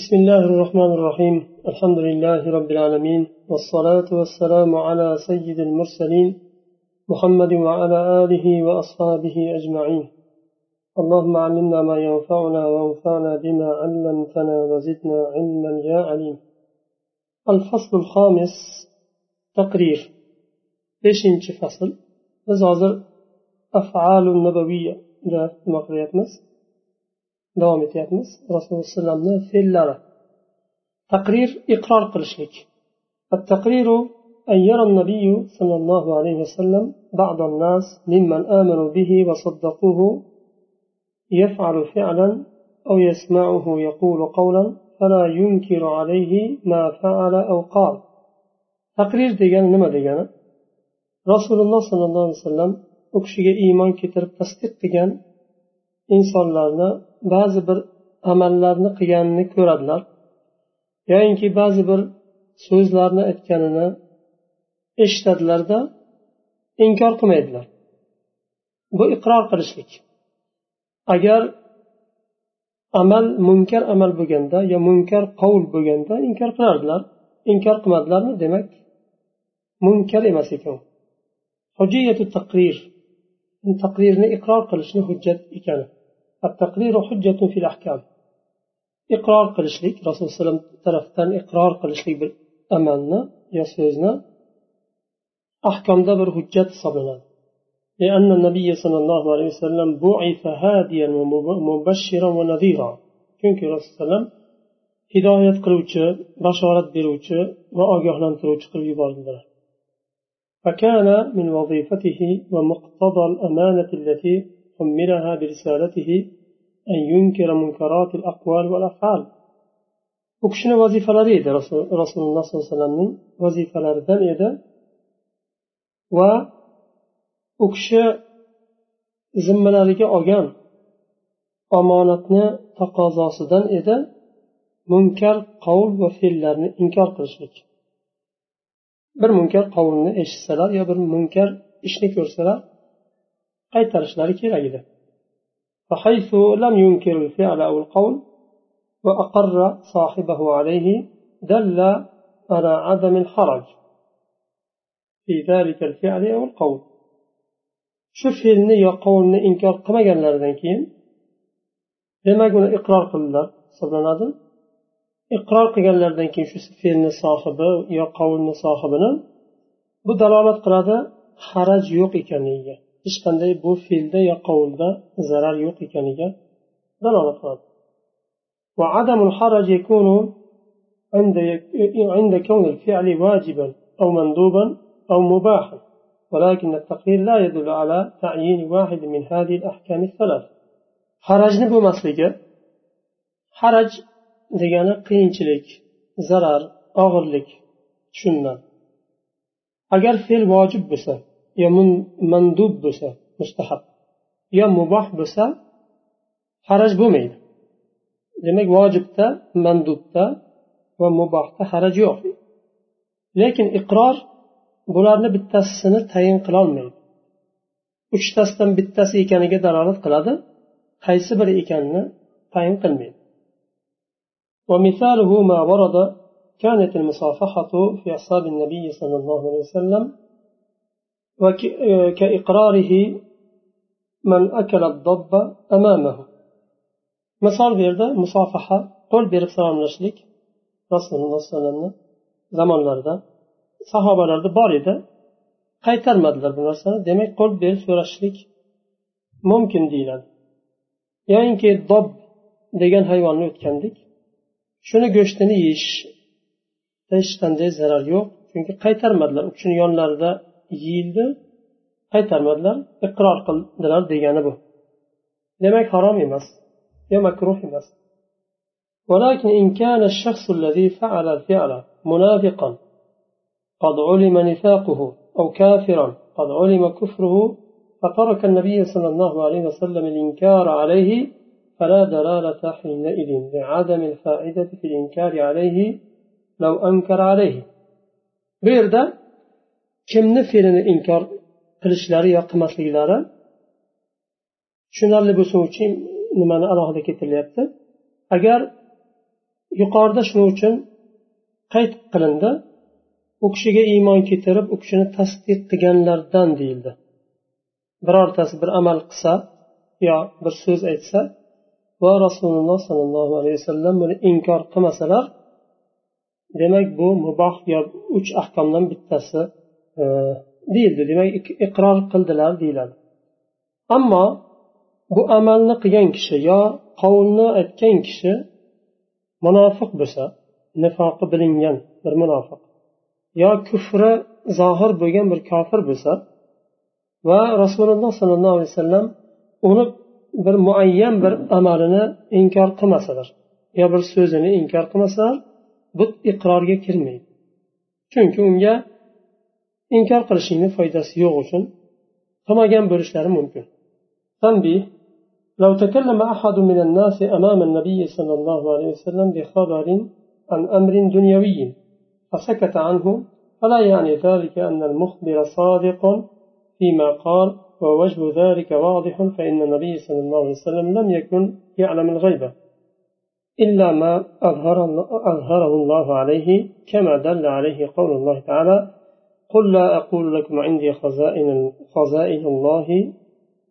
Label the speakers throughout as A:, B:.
A: بسم الله الرحمن الرحيم. الحمد لله رب العالمين والصلاة والسلام على سيد المرسلين محمد وعلى آله وأصحابه أجمعين. اللهم علمنا ما ينفعنا وانفعنا بما علمتنا وزدنا علما يا عليم. الفصل الخامس تقرير. beshinchi fasl biz hozir afalu nabaviya nima qilyapmiz davom etyapmiz rasululloh alayhivasallamni fe'llari taqrir iqror qilishlik التقرير أن يرى النبي صلى الله عليه وسلم بعض الناس ممن آمنوا به وصدقوه يفعل فعلا أو يسمعه يقول قولا فلا ينكر عليه ما فعل أو قال تقرير دegani nima degani rasululloh sollallohu alayhi vasallam u kishiga iymon keltirib tasdiq qilgan insonlarni ba'zi bir amallarni qilganini ko'radilar. Yoyinki ba'zi bir so'zlarni aytganini eshitadilarda inkor qilmaydilar. Bu iqror qilishlik. Agar amal munkar amal bo'lganda yo munkar qovul bo'lganda inkor qilardilar. Inkor qilmadilarmi? Demak munkar emas ekan. Hujjiyatu taqrir. Taqrirni iqror qilishni hujjat ekani. التقرير حجة في الأحكام. إقرار قلشلك رسول صلى الله عليه وسلم طرفتان إقرار قلشلك بالأمانة يا سوزنا أحكام دبر حجة صبنا لأن النبي صلى الله عليه وسلم بعث هاديا ومبشرا ونذيرا. chunki rasululloh hidoyat qiluvchi bashorat beruvchi va ogohlantiruvchi qilib yubordilar فكان من وظيفته ومقتضى الأمانة التي حملها برسالته أن ينكر منكرات الأقوال والأفعال u kishini vazifalari edi rasululloh sollallohu alayhi vasallamning vazifalaridan edi va u kishi zimmalariga olgan omonatni taqozosidan edi munkar qavl va fe'llarni inkor qilishlik bir munkar qavlni eshitsalar yo bir munkar ishni ko'rsalar qaytarishlari kerak edi فحيث لم ينكر الفعل أو القول وأقر صاحبه عليه دل على عدم الحرج في ذلك الفعل أو القول shu fe'lni yo qovulni inkor qilmaganlaridan keyin demak uni iqror qildilar hisoblanadi iqror qilganlaridan keyin shu fe'lni sohibi yo qovulni sohibini bu dalolat qiladi haraj yo'q ekanligiga hech qanday bu fe'lda yo qovulda zarar yo'q ekaniga dalolat qiladi وعدم الحرج يكون عند عند كون الفعل واجبا أو مندوبا أو مباحا ولكن التقرير لا يدل على تعيين واحد من هذه الأحكام الثلاث حرجni bo'lmasligi haraj degani qiyinchilik zarar og'irlik tushuniladi agar fe'l vojib bo'lsa yo mandub bo'lsa mustahab yo muboh bo'lsa haraj bo'lmaydi demak vojibda mandubda va mubohda haraj yo'q lekin iqror bularni bittasini tayin qilolmaydi uchtasidan bittasi ekaniga dalolat qiladi qaysi biri ekanini tayin qilmaydi ومثاله ما ورد كانت المصافحة في أصحاب النبي صلى الله عليه وسلم وكإقراره من أكل الضب أمامه misol berdi musofaha qo'l berib salomlashlik rasululloh sollallohu alayhi vasallamni zamonlarida sahobalarda bor edi qaytarmadilar bu narsani demak qo'l berib so'rashlik mumkin deyiladi yoyinki dob degan hayvonni o'tgandik shuni go'shtini yeyish hech qanday zarar yo'q chunki qaytarmadilar u kishini yonlarida yeyildi. Qaytarmadilar iqror qildilar degani bu. Demak harom emas yo makruh emas. ولكن إن كان الشخص الذي فعل الفعل منافقا قد علم نفاقه أو كافرا قد علم كفره فترك النبي صلى الله عليه وسلم الإنكار عليه فلا دلالة حينئذ لعدم الفائدة في الإنكار عليه لو أنكر عليه بيردا kimni fe'lini inkor qilishlari yo qilmasliklari tushunarli bo'lsin uchun nimani alohida keltirilyapti. Agar yuqorida shuning uchun qayd qilindi u kishiga iymon keltirib u kishini tasdiq qilganlardan deyildi. Birortasi bir amal qilsa yo bir so'z aytsa va rasululloh sollallohu alayhi vasallam buni inkor qilmasalar demak bu muboh yo uch ahkomdan bittasi deyildi demak iqror qildilar deyiladi. Ammo bu amalni qilgan kishi yo qovulni aytgan kishi munofiq bo'lsa nifoqi bilingan bir munofiq yo kufri zohir bo'lgan bir kofir bo'lsa va rasululloh sollallohu alayhi vasallam uni bir muayyan bir amalini inkor qilmasalar yo bir so'zini inkor qilmasalar bu iqrorga kirmaydi. Chunki unga inkor qilishingni foydasi yo'q uchun qilmagan bo'lishlari mumkin. Tanbih لو تكلم أحد من الناس أمام النبي صلى الله عليه وسلم بخبر عن أمر دنيوي فسكت عنه فلا يعني ذلك أن المخبر صادق فيما قال ووجه ذلك واضح فإن النبي صلى الله عليه وسلم لم يكن يعلم الغيبة إلا ما أظهر أظهره الله عليه كما دل عليه قول الله تعالى قل لا أقول لكم عندي خزائن خزائن الله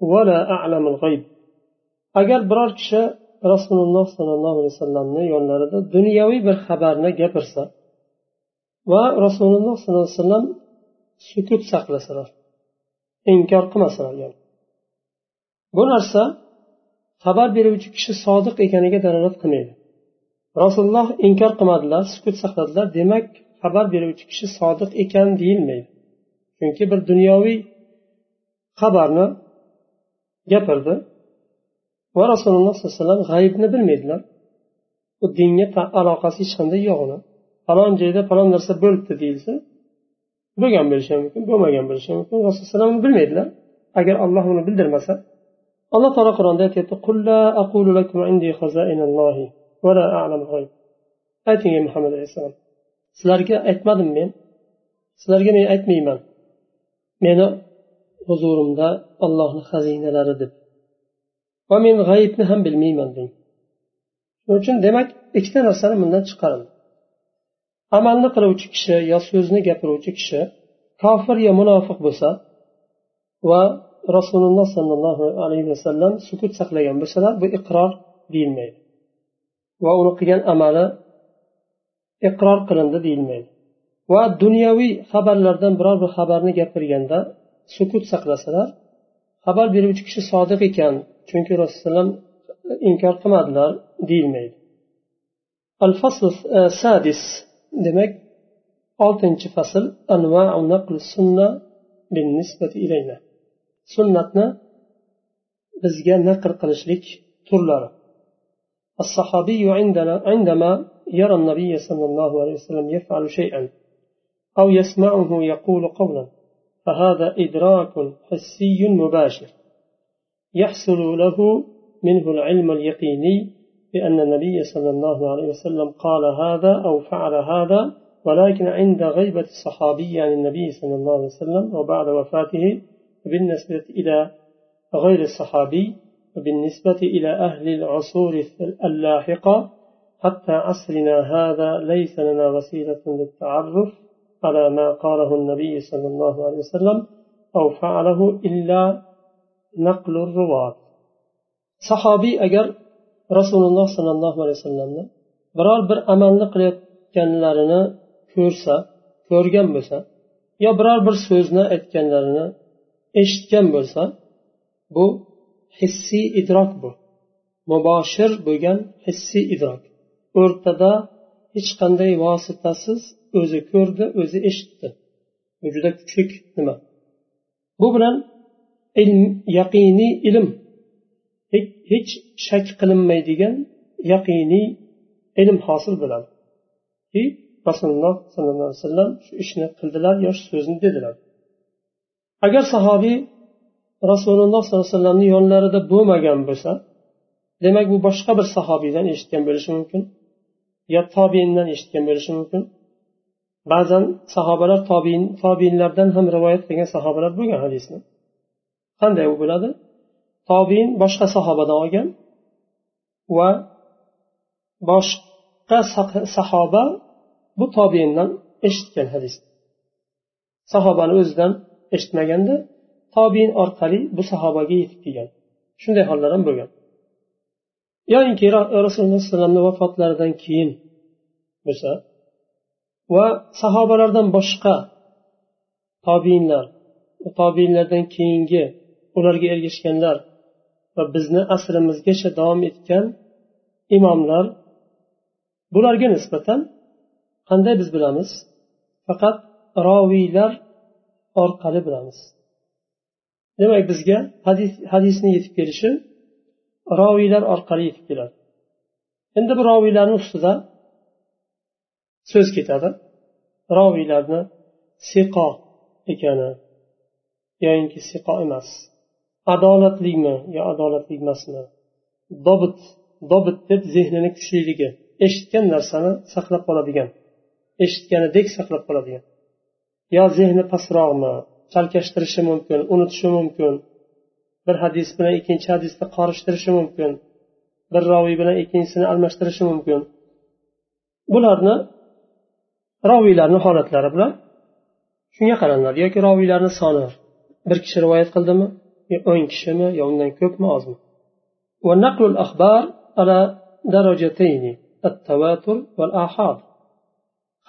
A: ولا أعلم الغيب agar biror kishi rasululloh sollallohu alayhi vasallamni yonlarida dunyoviy bir xabarni gapirsa va rasululloh sollallohu alayhi vasallam sukut saqlasalar inkor qilmasalar yani bu narsa xabar beruvchi kishi sodiq ekaniga dalolat qilmaydi rasululloh inkor qilmadilar sukut saqladilar demak xabar beruvchi kishi sodiq ekan deyilmaydi. Chunki bir dunyoviy xabarni gapirdi va rasululloh sollallohu alayhi vasallam g'ayibni bilmaydilar. U dinga aloqasi hech qanday yo'q uni falon joyda falon narsa bo'libdi deyilsa bo'lgan bo'lishi mumkin bo'lmagan bo'lishi mumkin. Rasululloh uni bilmaydilar. Agar alloh uni bildirmasa alloh taolo qur'onda aytyapti ayting ey muhammad alayhissalom. Sizlarga aytmadim men. Sizlarga men aytmayman. Meni huzurimda ollohni xazinalari deb. Va men g'ayibni ham bilmayman deng. Shuning uchun demak ikkita narsani bundan chiqarildi amalni qiluvchi kishi yo so'zni gapiruvchi kishi kofir yo munofiq bo'lsa va rasululloh sollallohu alayhi vasallam sukut saqlagan bo'lsalar bu iqror deyilmaydi. Va uni qilgan amali iqror qilindi deyilmaydi va dunyoviy xabarlardan biror bir xabarni gapirganda sukut saqlasalar xabar beruvchi kishi sodiq ekan chunki rasululloh inkor qilmadilar deyilmaydi al fasl sadis demak oltinchi fasl sunna ilayna sunnatni bizga naql qilishlik turlari الصحابي عندنا عندما يرى النبي صلى الله عليه وسلم يفعل شيئا أو يسمعه يقول قولا فهذا إدراك حسي مباشر يحصل له منه العلم اليقيني بأن النبي صلى الله عليه وسلم قال هذا أو فعل هذا ولكن عند غيبة الصحابي عن النبي صلى الله عليه وسلم وبعد وفاته بالنسبة إلى غير الصحابي وبالنسبة إلى أهل العصور اللاحقة حتى عصرنا هذا ليس لنا وسيلة للتعرف على ما قاله النبي صلى الله عليه وسلم أو فعله إلا نقل الرواة صحابي أجر رسول الله صلى الله عليه وسلم biror bir amalni qilayotganlarini ko'rsa ko'rgan bo'lsa yo biror bir so'zni aytganlarini eshitgan bo'lsa bu hissiy idrok bu muboshir bo'lgan hissiy idrok o'rtada hech qanday vositasiz o'zi ko'rdi o'zi eshitdi. Bu juda kuchli nima? Bu bilan ilm yaqiniy ilm hech shak qilinmaydigan yaqiniy ilm hosil bo'ladi. Rasululloh sollallohu alayhi vasallam shu ishni qildilar yo shu so'zni dedilar. Agar sahobiy rasululloh sollallohu alayhi vasallamni yonlarida bo'lmagan bo'lsa demak bu boshqa bir sahobiydan eshitgan bo'lishi mumkin. Yo tobiindan eshitgan bo'lishi mumkin. Ba'zan sahobalar tobiin tobiinlardan ham rivoyat qilgan sahobalar bo'lgan hadisni. Qanday u bo'ladi? Tobiin boshqa sahobadan olgan va boshqa sahoba bu tobiindan eshitgan hadis. Sahobani o'zidan eshitmaganda tobiin orqali bu sahobaga yetib kelgan. Shunday hollar ham bo'lgan. Yoinki rasululloh sallallohu vafotlaridan keyin bo'lsa va sahobalardan boshqa tobiinlar tobiinlardan keyingi ularga ergashganlar va bizni asrimizgacha davom etgan imomlar bularga nisbatan qanday biz bilamiz? Faqat roviylar orqali bilamiz. Demak bizga hadis hadisni yetib kelishi roviylar orqali yetib keladi. Endi bu roviylarni ustida so'z ketadi. Roviylarni siqo ekani yoyinki siqo emas adolatlimi yo adolatli emasmi dobit dobit deb zehnini kuchliligi eshitgan narsani saqlab qoladigan eshitganidek saqlab qoladigan. Yo zehni pastroqmi chalkashtirishi mumkin unutishi mumkin bir hadis bilan ikkinchi hadisni qorishtirishi mumkin bir roviy bilan ikkinchisini almashtirishi mumkin bularni roviylarni holatlari bilan shunga qaraladi yoki roviylarni soni bir kishi rivoyat qildimi o'n kishimi yo undan ko'pmi ozmi ونقل الأخبار على درجتين التواتر والآحاد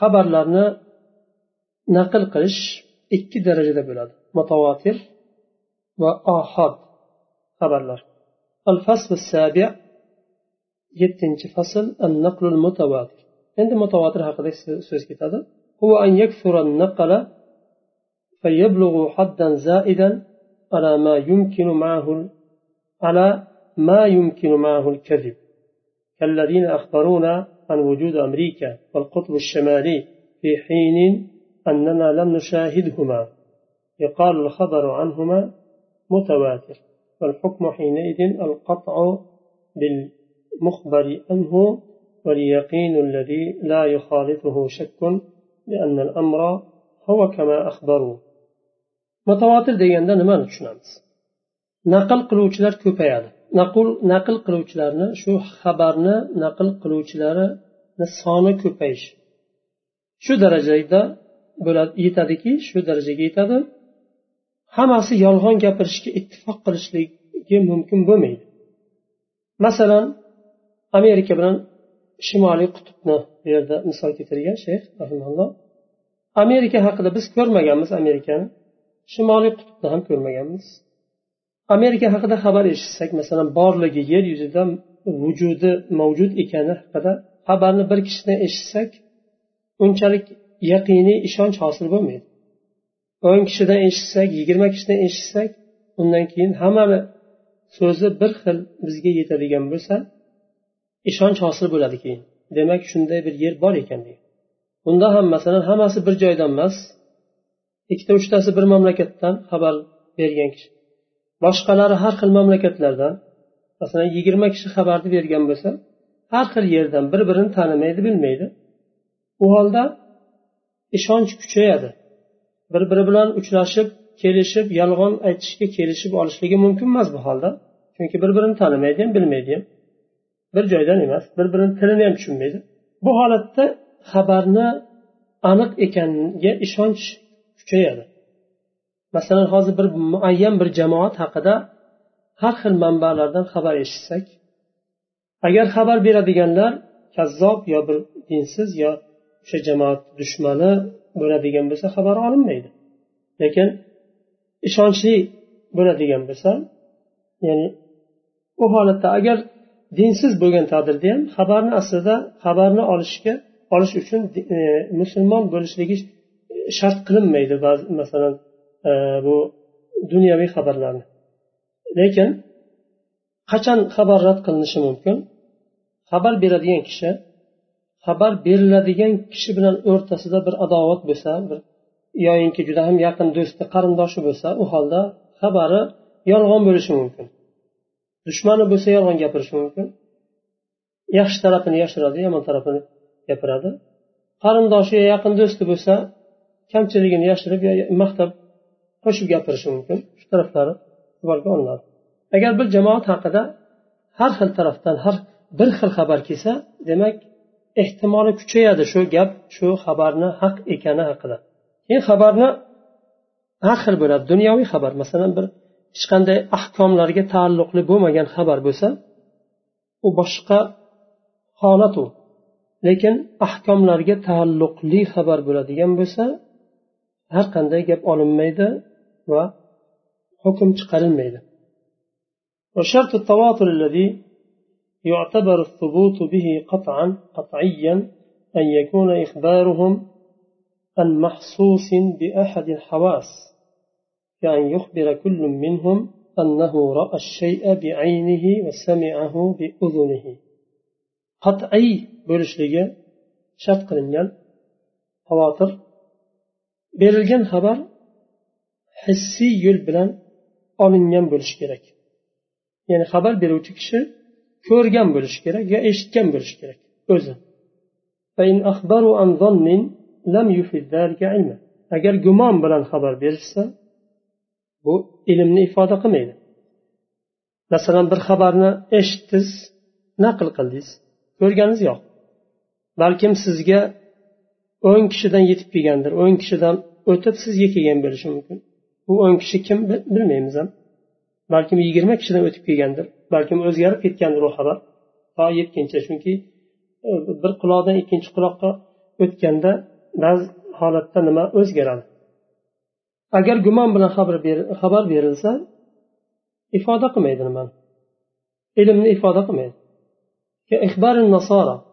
A: xabarlarni naql qilish ikki darajada bo'ladi mutavotir va ohod xabarlar الفصل السابع yettinchi fasl النقل المتواتر. endi mutavotir haqida so'z ketadi هو أن يكثر النقل فيبلغ حدا زائدا على ما يمكن معه على ما يمكن معه الكذب. كالذين أخبرونا عن وجود أمريكا والقطب الشمالي في حين أننا لم نشاهدهما. يقال الخبر عنهما متواتر. والحكم حينئذ القطع بالمخبر عنه واليقين الذي لا يخالطه شك لأن الأمر هو كما أخبروا mutavotir deganda nimani tushunamiz naql qiluvchilar ko'payadi naql naql qiluvchilarni shu xabarni naql qiluvchilarini soni ko'payishi shu darajada bo'ladi yetadiki shu darajaga yetadi Hammasi yolg'on gapirishga ittifoq qilishligi mumkin bo'lmaydi. Masalan amerika bilan shimoliy qutbni bu yerda misol keltirgan shayx amerika haqida biz ko'rmaganmiz amerikani shimoliy qutbni ham ko'rmaganmiz. Amerika haqida xabar eshitsak masalan borligi yer yuzida vujudi mavjud ekani haqida xabarni bir kishidan eshitsak unchalik yaqiniy ishonch hosil bo'lmaydi. O'n kishidan eshitsak yigirma kishidan eshitsak undan keyin hammani so'zi bir xil bizga yetadigan bo'lsa ishonch hosil bo'ladi keyin. Demak shunday bir yer bor ekan deydi unda ham masalan hammasi bir joydan emas ikkita uchtasi bir mamlakatdan xabar bergan kishi. Boshqalari har xil mamlakatlardan masalan yigirma kishi xabarni bergan bo'lsa har xil yerdan bir birini tanimaydi bilmaydi. U holda ishonch kuchayadi. Bir biri bilan uchrashib kelishib yolg'on aytishga kelishib olishligi mumkin emas bu holda. Chunki bir birini tanimaydi ham bilmaydi ham. Bir joydan emas bir birini tilini ham tushunmaydi. Bu holatda xabarni aniq ekaniga ishonch kuchayadi. Masalan hozir bir muayyan bir jamoat haqida har xil manbalardan xabar eshitsak agar xabar beradiganlar kazzob yo bir dinsiz yo o'sha jamoat dushmani bo'ladigan bo'lsa xabar olinmaydi. Lekin ishonchli bo'ladigan bo'lsa ya'ni u holatda agar dinsiz bo'lgan taqdirda ham xabarni aslida xabarni olishga olish uchun e, musulmon bo'lishligi shart qilinmaydi ba'zi masalan e, bu dunyoviy xabarlarni. Lekin qachon xabar rad qilinishi mumkin? Xabar beradigan kishi xabar beriladigan kishi bilan o'rtasida bir adovat bo'lsa bir yoyinki juda ham yaqin do'sti qarindoshi bo'lsa u holda xabari yolg'on bo'lishi mumkin. Dushmani bo'lsa yolg'on gapirishi mumkin. Yaxshi tarafini yashiradi yomon tarafini gapiradi. Qarindoshi yaqin do'sti bo'lsa kamchiligini yashirib maqtab qo'shib gapirishi mumkin. Shu taraflari e'tiborga olinadi. Agar bir jamoat haqida har xil tarafdan har bir xil xabar kelsa demak ehtimoli kuchayadi shu gap shu xabarni haq ekani haqida. Keyin xabarni har xil bo'ladi dunyoviy xabar. Masalan bir hech qanday ahkomlarga taalluqli bo'lmagan xabar bo'lsa u boshqa holat u. Lekin ahkomlarga taalluqli xabar bo'ladigan bo'lsa har qanday gap olinmaydi va hukm chiqarilmaydi. يعتبر الثبوت به قطعا قطعيا أن يكون إخبارهم عن محصوص بأحد الحواس كأن يخبر كل منهم أنه رأى الشيء بعينه وسمعه بأذنه. قطعي برشلية شرط قلنجان خواطر. berilgan خبر حسي يلبلن bilan olingan bo'lishi kerak ya'ni xabar beruvchi ko'rgan bo'lishi kerak yo eshitgan bo'lishi kerak o'zi. Agar gumon bilan xabar berishsa bu ilmni ifoda qilmaydi. Masalan bir xabarni eshitdingiz naql qildingiz ko'rganingiz yo'q. Balkim sizga o'n kishidan yetib kelgandir o'n kishidan o'tib sizga kelgan bo'lishi mumkin. Bu o'n kishi kim bilmaymiz ham. balkim yigirma kishidan o'tib kelgandir balkim o'zgarib ketgandir u xabar to yetguncha chunki e, bir quloqdan ikkinchi quloqqa o'tganda ba'zi holatda nima o'zgaradi agar gumon bilan xabar berilsa ifoda qilmaydi nimani ilmni ifoda qilmaydi كإخبار النصارى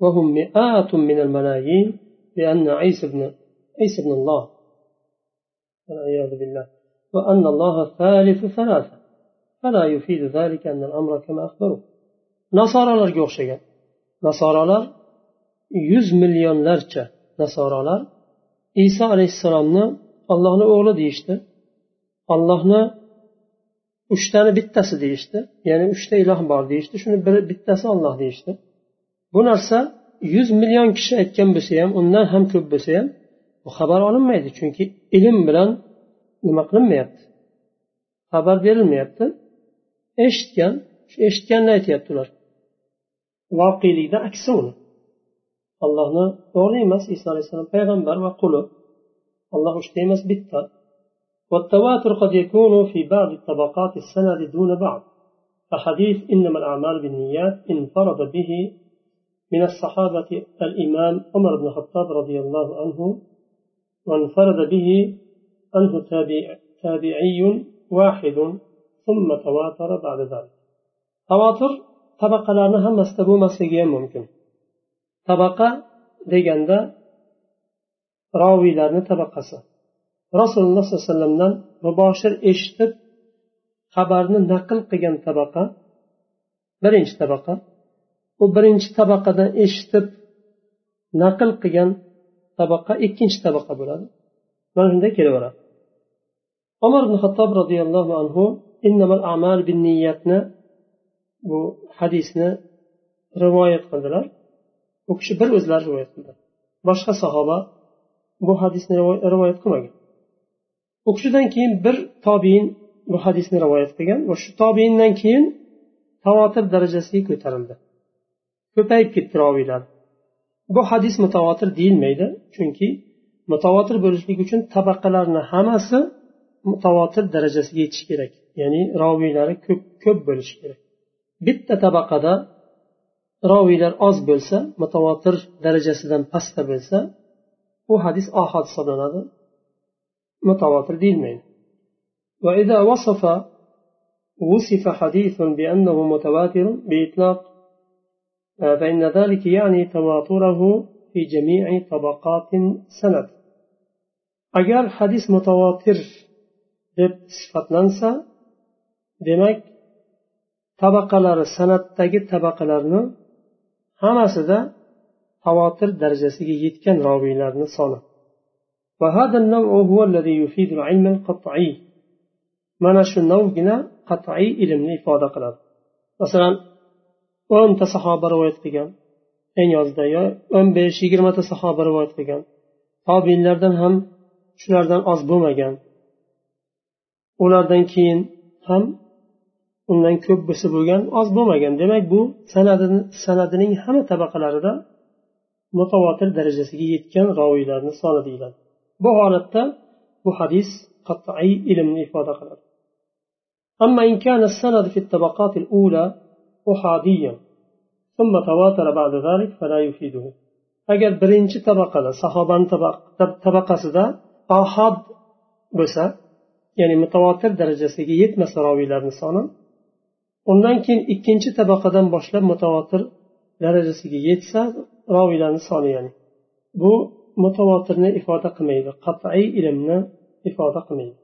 A: وهم مئات من الملايين بأن عيسى ابن عيسى ابن الله والعياذ بالله وأن الله ثالث ثلاثة nasoralarga o'xshagan. Nasoralar yuz millionlarcha nasoralar iso alayhissalomni ollohni o'g'li deyishdi. Ollohni uchtani bittasi deyishdi. Ya'ni uchta iloh bor deyishdi. Shuni biri bittasi olloh deyishdi. Bu narsa yuz million kishi aytgan bo'lsa ham undan ham ko'p bo'lsa ham bu xabar olinmaydi. Chunki ilm bilan nima qilinmayapti? Xabar berilmayapti. Eshitgan shu eshitganini aytyapti ular voqelikda aksi uni allohni o'g'li emas iso alayhissalom payg'ambar va quli alloh uchta emas bitta والتواتر قد يكون في بعض طبقات السند دون بعض. فحديث إنما الأعمال بالنيات انفرد به من الصحابة الإمام عمر بن الخطاب رضي الله عنه وانفرد به عنه تابع تابعي واحد tavotir tabaqalarni hammasida bo'lmasligi ham mumkin. Tabaqa deganda roviylarni tabaqasi. Rasululloh sollallohu alayhi vasallamdan muboshir eshitib xabarni naql qilgan tabaqa birinchi tabaqa u birinchi tabaqadan eshitib naql qilgan tabaqa ikkinchi tabaqa bo'ladi. Mana shunday kelaveradi. Umar ibn hattob roziyallohu anhu innamal amal bin niyatni bu hadisni rivoyat qildilar. U kishi bir o'zlari rivoyat qildi. Boshqa sahoba bu hadisni rivoyat qilmagan. U kishidan keyin bir tobiin bu hadisni rivoyat qilgan va shu tobiindan keyin tavotir darajasiga ko'tarildi. Ko'payib ketdi roviylar bu hadis mutavotir deyilmaydi chunki mutavotir bo'lishlik uchun tabaqalarni hammasi mutavotir darajasiga yetishi kerak ya'ni roviylari ko'p ko'p bo'lishi kerak bitta tabaqada roviylar oz bo'lsa mutavotir darajasidan pastda bo'lsa u hadis ohod hisoblanadi متواتر deyilmaydi وإذا وصف وصف حديث بأنه متواتر بإطلاق فإن ذلك يعني تواتره في جميع طبقات سند agar hadis mutavotir deb sifatlansa demak tabaqalari sanatdagi tabaqalarni hammasida xavotir darajasiga yetgan roviylarni soni mana shu navgina qat'iy ilmni ifoda qiladi. Masalan o'nta sahoba rivoyat qilgan eng ozda yo o'n besh yigirmata sahoba rivoyat qilgan. Tobinlardan ham shulardan oz bo'lmagan. ulardan keyin ham undan ko'p bo'lsa bo'lgan oz bo'lmagan demak bu sanadining hamma tabaqalarida mutavotir darajasiga yetgan roviylarni soni deyiladi bu holatda bu hadis qat'iy ilmni ifoda qiladi أما إن كان السند في الطبقات الأولى أحاديا ثم تواتر بعد ذلك فلا يفيده agar birinchi tabaqada sahobani tabaqasida ohod bo'lsa ya'ni mutavotir darajasiga yetmasa roviylarni soni undan keyin ikkinchi tabaqadan boshlab mutavotir darajasiga yetsa roviylarni soni ya'ni bu mutavotirni ifoda qilmaydi qat'iy ilmni ifoda qilmaydi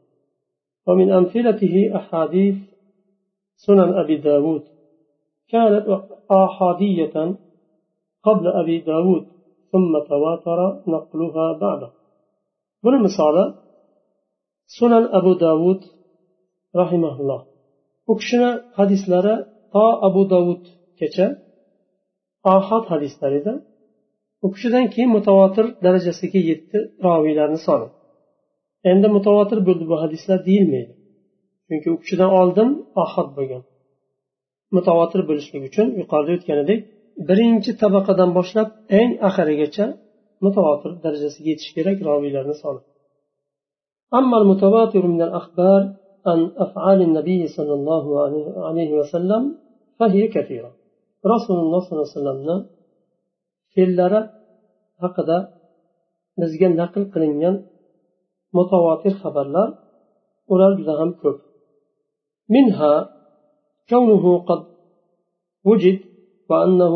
A: ومن أمثلته أحاديث سنن أبي داود كانت آحادية قبل أبي داود ثم تواتر نقلها بعده buni misoli sunan abu davud rahimaulloh u kishini hadislari to abu davudgacha ohod hadislar edi u kishidan keyin mutavotir darajasiga yetdi roviylarni soni. Endi mutavotir bo'ldi bu hadislar deyilmaydi. Chunki u kishidan oldin ohod bo'lgan. Mutavotir bo'lishligi uchun yuqorida o'tganidek birinchi tabaqadan boshlab eng oxirigacha mutavotir darajasiga yetish kerak roviylarni soni. أما المتواتر من الأخبار عن أفعال النبي صلى الله عليه وسلم فهي كثيرة. رسول الله صلى الله عليه وسلم fe'llari haqida bizga naql qilingan mutavotir xabarlar ular juda ham ko'p منها كونه قد وجد وأنه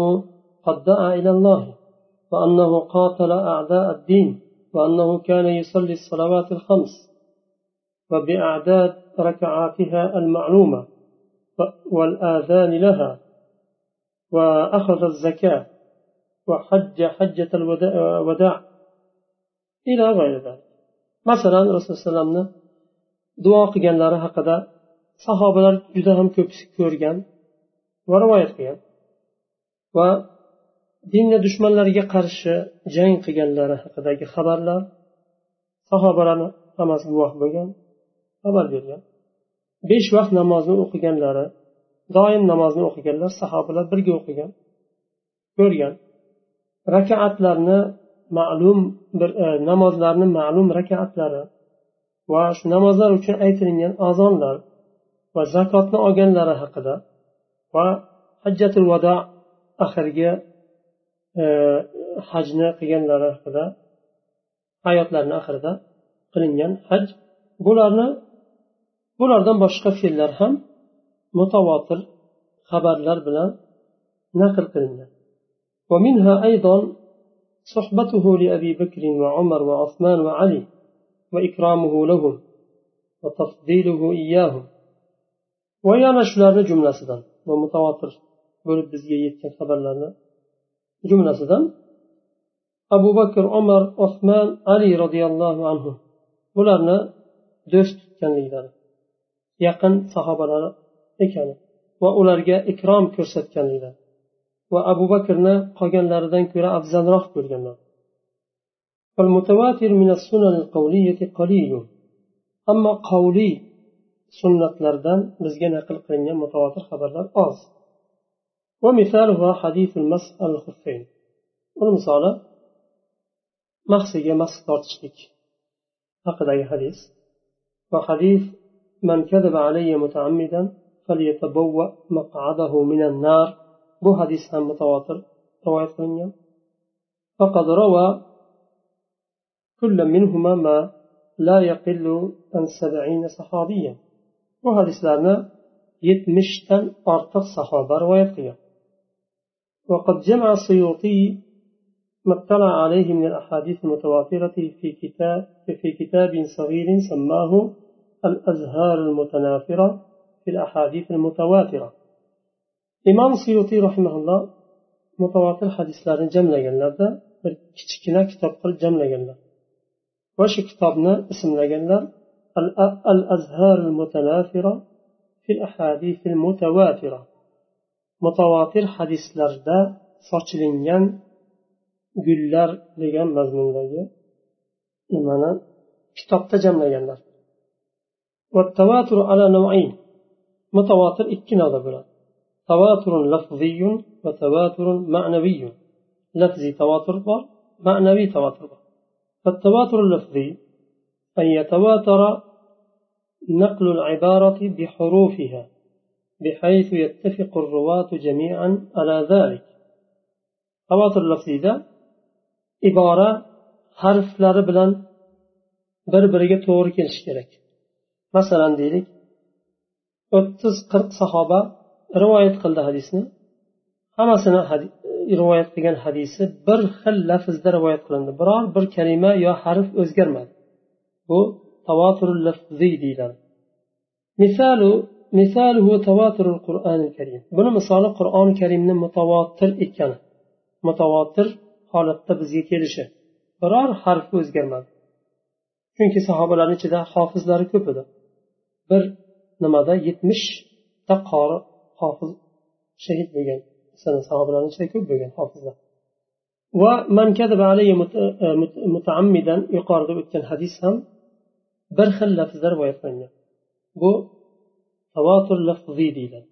A: قد دعا إلى الله وأنه قاتل أعداء الدين وأنه كان يصلي الصلوات الخمس. وبأعداد ركعاتها المعلومة والآذان لها وأخذ الزكاة وحج حجة الوداع إلى غير ذلك مثلا رسول الله alayhi duo qilganlari haqida sahobalar juda ham ko'p ko'rgan va rivoyat qilgan va dinni dushmanlariga qarshi jang qilganlari haqidagi xabarlar sahobalarni hammasi guvoh bo'lgan xabar bergan. Besh vaqt namozni o'qiganlari doim namozni o'qiganlar sahobalar birga o'qigan ko'rgan. Rakaatlarni ma'lum bir e, namozlarni ma'lum rakaatlari va shu namozlar uchun aytilingan azonlar va zakotni olganlari haqida va hajjatul vado oxirgi e, hajni qilganlari haqida hayotlarini oxirida qilingan haj. Bularni bulardan boshqa fe'llar ham mutavotir xabarlar bilan naql qilingan ومنها أيضا صحبته لأبي بكر وعمر وعثمان وعلي وإكرامه لهم وتفضيله إياهم ويانا shularni jumlasidan va mutavotir bo'lib bizga yetgan xabarlarni jumlasidan abu bakr umar osmon ali roziyallohu anhu bularni do'st tutganliklari yaqin sahobalari ekani va ularga ikrom ko'rsatganliklari va abu bakrni qolganlaridan ko'ra afzalroq ko'rganlar فالمتواتر من السنن القولية قليل أما قولي sunnatlardan bizga naql qilingan mutavotir xabarlar oz ومثالها حديث المسح على الخفين والمثال محسية مسح tortishlik haqidagi hadis va hadis من كذب علي متعمدا فليتبوأ مقعده من النار. Bu hadis ham mutavotir rivoyat qilingan فقد روى كل منهما ما لا يقل عن سبعين صحابيا bu hadislarni yetmishdan ortiq sahoba rivoyat qilgan وقد جمع السيوطي ما اطلع عليه من الأحاديث المتواترة في كتاب في كتاب صغير سماه الأزهار المتنافرة في الأحاديث المتواترة imom suyutiy rahimaulloh mutavotir hadislarni jamlaganlarda bir kichkina kitob qilib jamlaganlar va shu kitobni ismlaganlar al azhar mutanafira fil ahadith al mutawatira mutavotir hadislarda sochilingan gullar degan mazmundagi nimani kitobda jamlaganlar mutavotir ikki navda bo'ladi تواتر لفظي وتواتر معنوي. لفظي تواتر بار معنوي تواتر بار فالتواتر اللفظي أن يتواتر نقل العبارة بحروفها بحيث يتفق الرواة جميعا على ذلك. تواتر اللفظي ده عبارة bilan bir biriga to'g'ri kelishi kerak masalan deylik o'ttiz qirq sahoba rivoyat qildi hadisni. Hammasini e, rivoyat qilgan hadisi bir xil lafzda rivoyat qilindi. Biror bir kalima yo harf o'zgarmadi. Bu tavaturul lafziy deyiladi. Misalu misaluhu tavaturul qur'onil karim. Buni misoli qur'oni karimni mutavotir ekani mutavotir holatda bizga kelishi. Biror harf o'zgarmadi. Chunki sahobalarni ichida hofizlari ko'p edi. Bir nimada yetmishta qori hofiz shahid bo'lgan sahobalarni ichida ko'p bo'lgan hofizlar va man mutaammidan yuqorida o'tgan hadis ham bir xil lafzda rivoyat qilingan bu tavotur lafziy deyiladi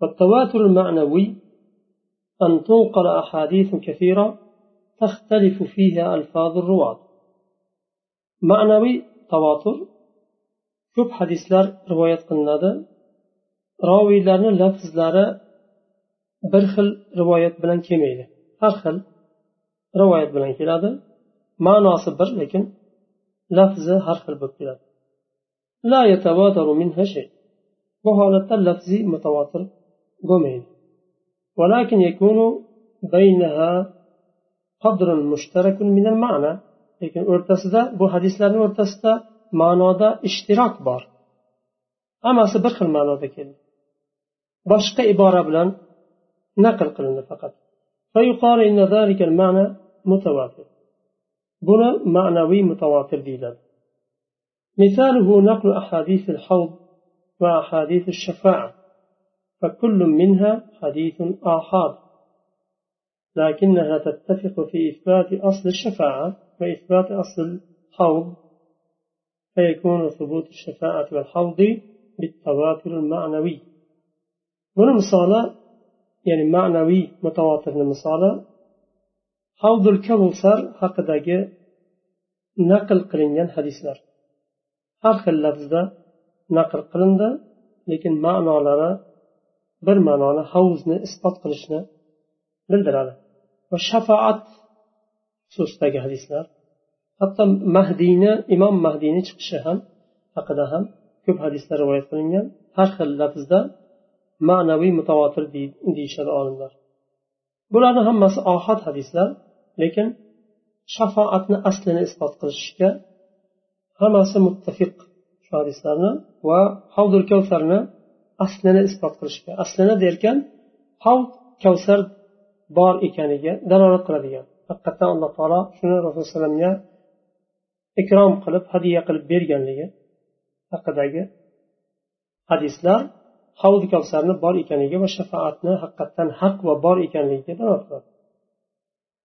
A: والتواتر المعنوي أن تنقل أحاديث كثيرة تختلف فيها ألفاظ الرواة معنوي تواتر ko'p hadislar rivoyat qilinadi roviylarni lafzlari bir xil rivoyat bilan kelmaydi har xil rivoyat bilan keladi ma'nosi bir lekin lafzi har xil bo'lib keladi la minha shay bu holatda lafziy mutavotir bo'lmaydi ولكن يكون بينها قدر مشترك من المعنى lekin o'rtasida bu hadislarni o'rtasida ma'noda ishtirok bor hammasi bir xil ma'noda keldi boshqa ibora bilan naql qilindi faqat buni ma'naviy mutavotir deyiladi مثاله نقل أحاديث الحوض وأحاديث الشفاعة فكل منها حديث آحاد لكنها تتفق في إثبات أصل الشفاعة وإثبات أصل الحوض فيكون ثبوت الشفاعة والحوض بالتواتر المعنوي. هنا المصالة يعني معنوي متواتر المصالة حوض الكوثر حق نقل قلنجان يعني حديثنا حرخ اللفظ ده نقل قلنجا لكن معنى لنا بر معنى حوضنا إثبات قلشنا بالدلالة وشفاعة سوستاك حديثنا hatto mahdiyni imom mahdiyni chiqishi ham haqida ham ko'p hadislar rivoyat qilingan. Har xil lafzda ma'naviy mutavotir deyishadi olimlar. Bularni hammasi ohad hadislar lekin shafoatni aslini isbot qilishga hammasi muttafiq shu hadislarni va havdul kavsarni aslini isbot qilishga aslini derkan havd kavsar bor ekaniga dalolat qiladigan. Haqiqatdan alloh taolo shuni rasululloh alayhivasallamga ikrom qilib hadya qilib berganligi haqidagi hadislar havdi kavsarni bor ekaniga va shafoatni haqiqatdan haq va bor ekanligiga dalolat qiladi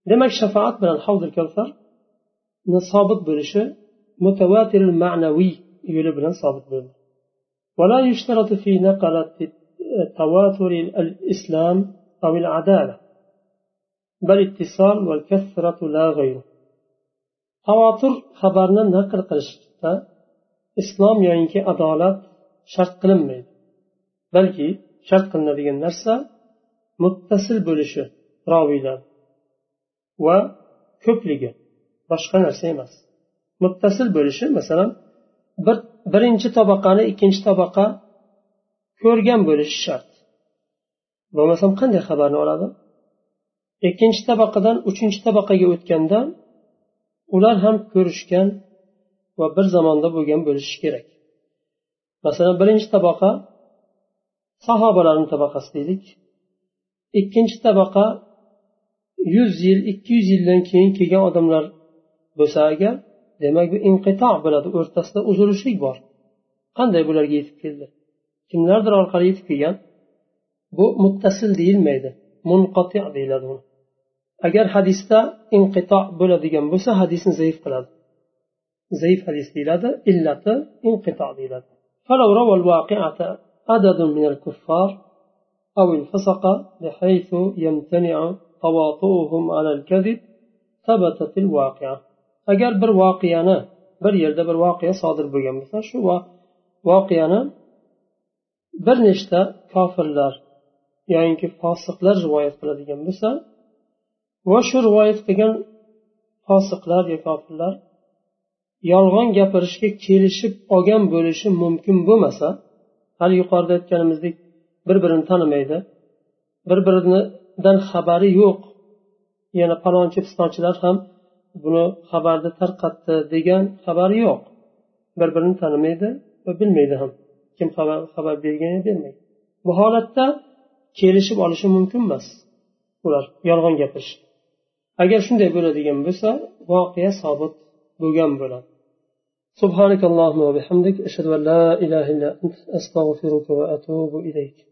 A: demak shafoat bilan havdi kavsarni sobit bo'lishi mutavatir ma'naviy yo'li bilan sobit bo'ldi ولا يشترط في نقلة تواتر الإسلام أو العدالة بل اتصال والكثرة لا غيره xavotir xabarni naql qilishda islom yoyinki adolat shart qilinmaydi. Balki shart qilinadigan narsa muttasil bo'lishi roviylar va ko'pligi boshqa narsa emas. Muttasil bo'lishi masalan bir birinchi tabaqani ikkinchi tabaqa ko'rgan bo'lishi shart. Bo'lmasam qanday xabarni oladi? Ikkinchi tabaqadan uchinchi tabaqaga o'tganda ular ham ko'rishgan va bir zamonda bo'lgan bo'lishi kerak. Masalan birinchi tabaqa sahobalarni tabaqasi deylik. Ikkinchi tabaqa yuz yil ikki yuz yildan keyin kelgan odamlar bo'lsa agar demak bu inqito bo'ladi o'rtasida uzilishlik bor. Qanday bularga yetib keldi? Kimlardir orqali yetib kelgan. Bu muttasil deyilmaydi munqati deyiladi uni agar hadisda inqito bo'ladigan bo'lsa hadisni zaif qiladi zaif hadis deyiladi illati inqito deyiladi عدد من الكفار أو الفسق بحيث يمتنع تواطؤهم على الكذب ثبتت الواقعة agar bir voqeani bir yerda bir voqea sodir bo'lgan bo'lsa shu voqeani bir nechta kofirlar yoinki fosiqlar rivoyat qiladigan bo'lsa va shu rivoyat qilgan fosiqlar yo kofirlar yolg'on gapirishga kelishib olgan bo'lishi mumkin bo'lmasa hali yuqorida aytganimizdek bir birini tanimaydi bir biridan xabari yo'q. Yana palonchi pistonchilar ham buni xabarni tarqatdi degan xabari yo'q. Bir birini tanimaydi va bilmaydi ham kim xabar xabar bergan bermaydi bu holatda kelishib olishi mumkin emas ular yolg'on gapirish agar shunday bo'ladigan bo'lsa voqea sobit bo'lgan bo'ladi سبحانك اللهم وبحمدك أشهد أن لا إله إلا أنت أستغفرك وأتوب إليك